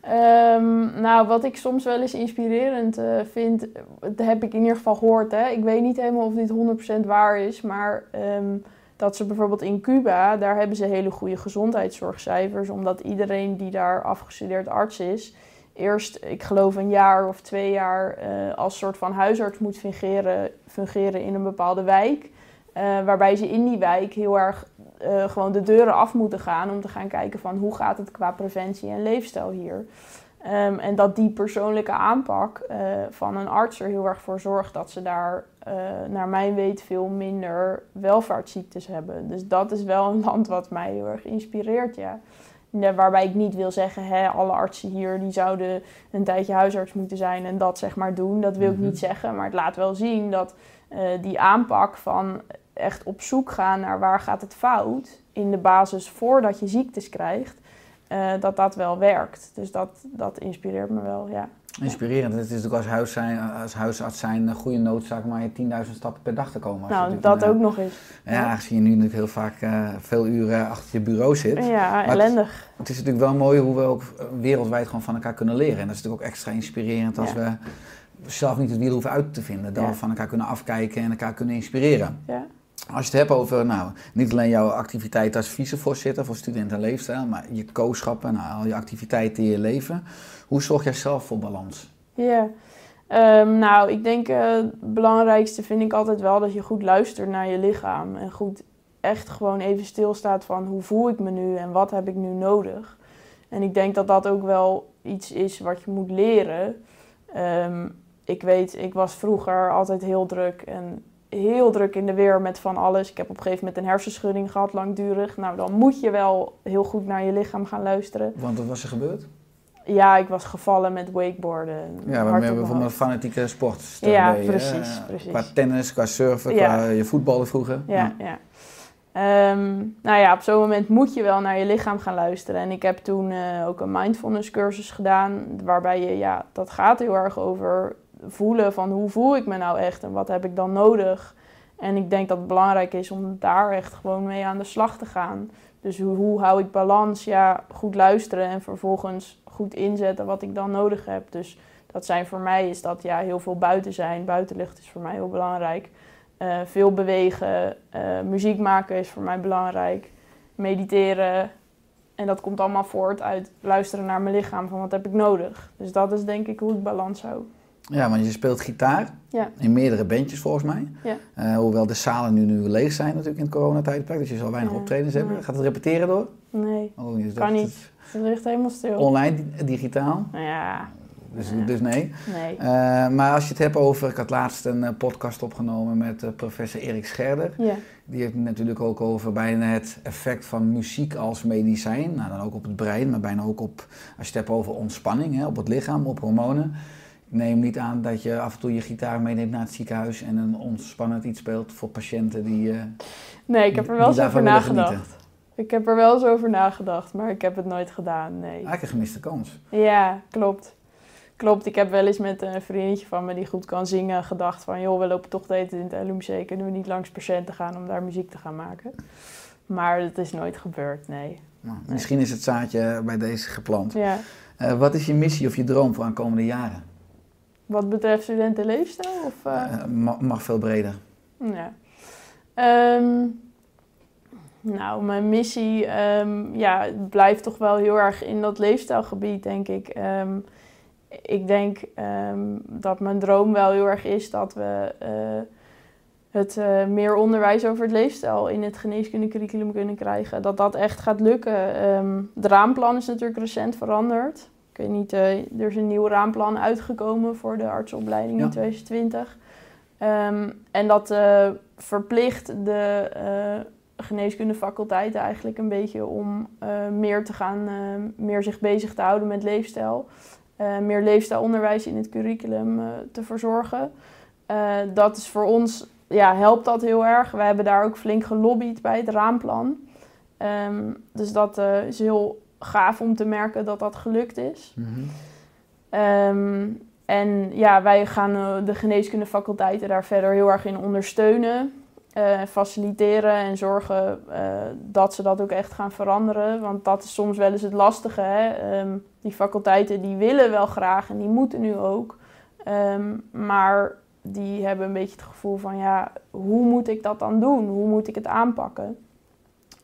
Ehm, nou, wat ik soms wel eens inspirerend eh, vind, dat heb ik in ieder geval gehoord. Hè. Ik weet niet helemaal of dit 100% waar is, maar ehm, dat ze bijvoorbeeld in Cuba, daar hebben ze hele goede gezondheidszorgcijfers, omdat iedereen die daar afgestudeerd arts is, eerst, ik geloof een jaar of twee jaar eh, als soort van huisarts moet fungeren, fungeren in een bepaalde wijk. Eh, waarbij ze in die wijk heel erg eh, gewoon de deuren af moeten gaan om te gaan kijken van hoe gaat het qua preventie en leefstijl hier. Ehm, en dat die persoonlijke aanpak eh, van een arts er heel erg voor zorgt dat ze daar, eh, naar mijn weet, veel minder welvaartsziektes hebben. Dus dat is wel een land wat mij heel erg inspireert, ja. Ja, Waarbij ik niet wil zeggen, hè, alle artsen hier die zouden een tijdje huisarts moeten zijn en dat zeg maar doen. Dat wil Mhm. ik niet zeggen, maar het laat wel zien dat die aanpak van echt op zoek gaan naar waar gaat het fout in de basis voordat je ziektes krijgt, eh, dat dat wel werkt. Dus dat, dat inspireert me wel, ja. Inspirerend. Het is natuurlijk als, huis zijn, als huisarts zijn een goede noodzaak om je 10.000 stappen per dag te komen. Nou, dat een, ook nog eens. eh, Ja, aangezien je nu natuurlijk heel vaak eh, veel uren achter je bureau zit. Ja, ellendig. Het is natuurlijk wel mooi hoe we ook wereldwijd gewoon van elkaar kunnen leren. En dat is natuurlijk ook extra inspirerend als Ja. we zelf niet het wiel hoeven uit te vinden. Dat Ja. we van elkaar kunnen afkijken en elkaar kunnen inspireren. Ja. Als je het hebt over, nou, niet alleen jouw activiteit als vicevoorzitter voor Student en Leefstijl, maar je kooschappen, nou, al je activiteiten in je leven. Hoe zorg jij zelf voor balans? Ja, Ehm, nou, ik denk eh, het belangrijkste vind ik altijd wel dat je goed luistert naar je lichaam. En goed echt gewoon even stilstaat van hoe voel ik me nu en wat heb ik nu nodig. En ik denk dat dat ook wel iets is wat je moet leren. Ehm, ik weet, ik was vroeger altijd heel druk en heel druk in de weer met van alles. Ik heb op een gegeven moment een hersenschudding gehad, langdurig. Nou, dan moet je wel heel goed naar je lichaam gaan luisteren. Want wat was er gebeurd? Ja, ik was gevallen met wakeboarden. Ja, we mijn bijvoorbeeld een fanatieke sport. Ja, precies, precies. Qua tennis, qua surfen, Ja. qua je voetballen vroeger. Ja, ja. Ehm, nou ja, op zo'n moment moet je wel naar je lichaam gaan luisteren. En ik heb toen eh, ook een mindfulness cursus gedaan, waarbij je, ja, dat gaat heel erg over voelen van hoe voel ik me nou echt en wat heb ik dan nodig. En ik denk dat het belangrijk is om daar echt gewoon mee aan de slag te gaan. Dus hoe, hoe hou ik balans? Ja, goed luisteren en vervolgens goed inzetten wat ik dan nodig heb. Dus dat zijn voor mij is dat ja, heel veel buiten zijn. Buitenlucht is voor mij heel belangrijk. Eh, veel bewegen, eh, muziek maken is voor mij belangrijk. Mediteren. En dat komt allemaal voort uit luisteren naar mijn lichaam van wat heb ik nodig. Dus dat is denk ik hoe ik balans hou. Ja, want je speelt gitaar Ja. in meerdere bandjes volgens mij. Ja. Eh, hoewel de zalen nu, nu leeg zijn natuurlijk in het coronatijdperk. Dus je zal weinig Ja, optredens hebben. nee. Gaat het repeteren door? Nee, Oh, kan niet. Het ligt helemaal stil. Online, di- digitaal. Nou ja, Dus, dus nee. nee. Eh, maar als je het hebt over, ik had laatst een eh, podcast opgenomen met professor Erik Scherder. Ja, Die heeft het natuurlijk ook over bijna het effect van muziek als medicijn. Nou, dan ook op het brein, maar bijna ook op, als je het hebt over ontspanning, hè, op het lichaam, op hormonen. Neem niet aan dat je af en toe je gitaar meeneemt naar het ziekenhuis en een ontspannend iets speelt voor patiënten die. eh, nee, ik heb er wel eens over nagedacht. Ik heb er wel eens over nagedacht, maar ik heb het nooit gedaan, nee. Eigenlijk een gemiste kans. Ja, klopt. Klopt, ik heb wel eens met een vriendinnetje van me die goed kan zingen gedacht van... joh, we lopen toch de tijd in het LUMC, kunnen we niet langs patiënten gaan om daar muziek te gaan maken? Maar dat is nooit gebeurd, nee. Nou, misschien is het zaadje bij deze geplant. Ja. Eh, wat is je missie of je droom voor aankomende jaren? Wat betreft studentenleefstijl? Of, eh, Eh, ma- mag veel breder. Ja. Ehm, nou, mijn missie ehm, ja, blijft toch wel heel erg in dat leefstijlgebied, denk ik. Ehm, ik denk dat mijn droom wel heel erg is dat we eh, het meer onderwijs over het leefstijl in het geneeskundecurriculum kunnen krijgen. Dat dat echt gaat lukken. Het raamplan is natuurlijk recent veranderd. Ik weet niet, eh, er is een nieuw raamplan uitgekomen voor de artsopleiding Ja. in 2020. Ehm, en dat eh, verplicht de eh geneeskundefaculteiten eigenlijk een beetje om meer te gaan, meer zich bezig te houden met leefstijl. Meer leefstijlonderwijs in het curriculum te verzorgen. Dat is voor ons, ja, helpt dat heel erg. We hebben daar ook flink gelobbyd bij het raamplan. Ehm, dus dat is heel gaaf om te merken dat dat gelukt is. Ehm, en ja, wij gaan eh, de geneeskundefaculteiten daar verder heel erg in ondersteunen. eh, faciliteren en zorgen eh, dat ze dat ook echt gaan veranderen. Want dat is soms wel eens het lastige. Hè? Ehm, die faculteiten die willen wel graag en die moeten nu ook. Ehm, maar die hebben een beetje het gevoel van ja, hoe moet ik dat dan doen? Hoe moet ik het aanpakken?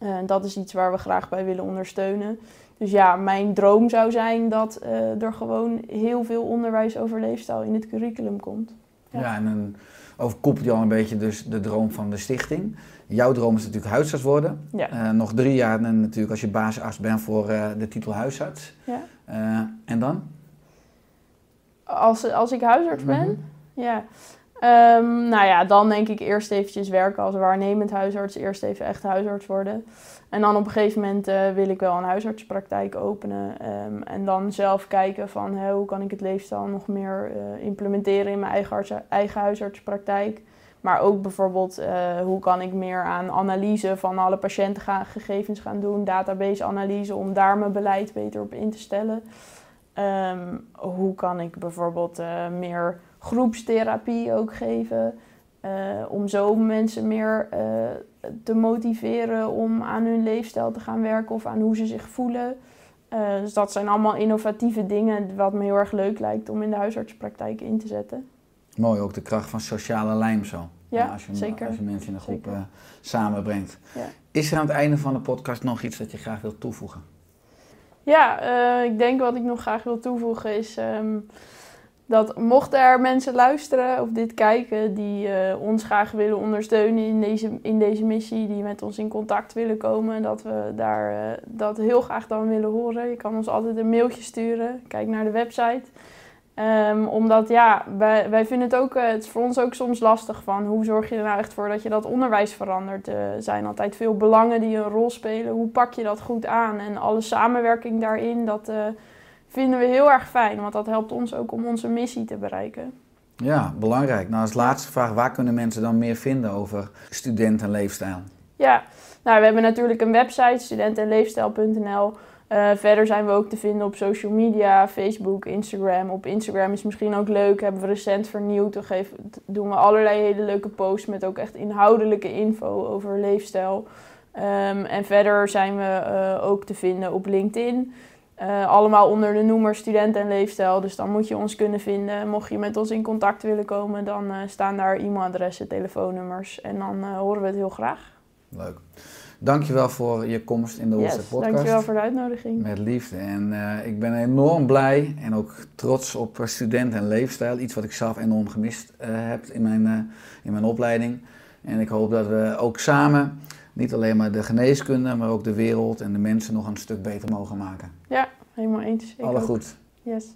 En dat is iets waar we graag bij willen ondersteunen. Dus ja, mijn droom zou zijn dat eh, er gewoon heel veel onderwijs over leefstijl in het curriculum komt. Ja, Ja. en dan overkoepelt je al een beetje dus de droom van de stichting. Jouw droom is natuurlijk huisarts worden. Ja. Eh, nog drie jaar en natuurlijk als je basisarts bent voor eh, de titel huisarts. Ja. Eh, en dan? Als, als ik huisarts ben, Mhm. ja. Ehm, nou ja, dan denk ik eerst eventjes werken als waarnemend huisarts. Eerst even echt huisarts worden. En dan op een gegeven moment eh, wil ik wel een huisartspraktijk openen. Ehm, en dan zelf kijken van hoe kan ik het leefstijl nog meer eh, implementeren in mijn eigen, eigen huisartspraktijk. Maar ook bijvoorbeeld eh, hoe kan ik meer aan analyse van alle patiëntengegevens gaan doen. Database analyse om daar mijn beleid beter op in te stellen. Ehm, hoe kan ik bijvoorbeeld meer groepstherapie ook geven? eh, om zo mensen meer eh, te motiveren om aan hun leefstijl te gaan werken of aan hoe ze zich voelen. Eh, dus dat zijn allemaal innovatieve dingen wat me heel erg leuk lijkt om in de huisartspraktijk in te zetten. Mooi, ook de kracht van sociale lijm zo. Ja, als, je, zeker. als je mensen in een groep samenbrengt. Ja. Is er aan het einde van de podcast nog iets dat je graag wilt toevoegen? Ja, ik denk wat ik nog graag wil toevoegen is... ehm, dat mochten er mensen luisteren of dit kijken die eh, ons graag willen ondersteunen in deze, in deze missie, die met ons in contact willen komen, dat we daar eh, dat heel graag dan willen horen. Je kan ons altijd een mailtje sturen. Kijk naar de website. Ehm, omdat ja, wij, vinden het ook, eh, het is voor ons ook soms lastig van hoe zorg je er nou echt voor dat je dat onderwijs verandert. Er zijn altijd veel belangen die een rol spelen. Hoe pak je dat goed aan? En alle samenwerking daarin, dat vinden we heel erg fijn, want dat helpt ons ook om onze missie te bereiken. Ja, belangrijk. Nou, als laatste vraag, waar kunnen mensen dan meer vinden over student en leefstijl? Ja, nou, we hebben natuurlijk een website, studentenleefstijl.nl. Uh, verder zijn we ook te vinden op social media, Facebook, Instagram. Op Instagram is misschien ook leuk, hebben we recent vernieuwd. Geven, doen we allerlei hele leuke posts met ook echt inhoudelijke info over leefstijl. Um, en verder zijn we uh, ook te vinden op LinkedIn. Uh, allemaal onder de noemer student en leefstijl. Dus dan moet je ons kunnen vinden. Mocht je met ons in contact willen komen, dan uh, staan daar e-mailadressen, telefoonnummers. En dan uh, horen we het heel graag. Leuk. Dankjewel voor je komst in de yes, podcast. Dankjewel voor de uitnodiging. Met liefde. En ik ben enorm blij en ook trots op student en leefstijl. Iets wat ik zelf enorm gemist heb in mijn, in mijn opleiding. En ik hoop dat we ook samen niet alleen maar de geneeskunde, maar ook de wereld en de mensen nog een stuk beter mogen maken. Ja, helemaal eens. Alle goed. Yes.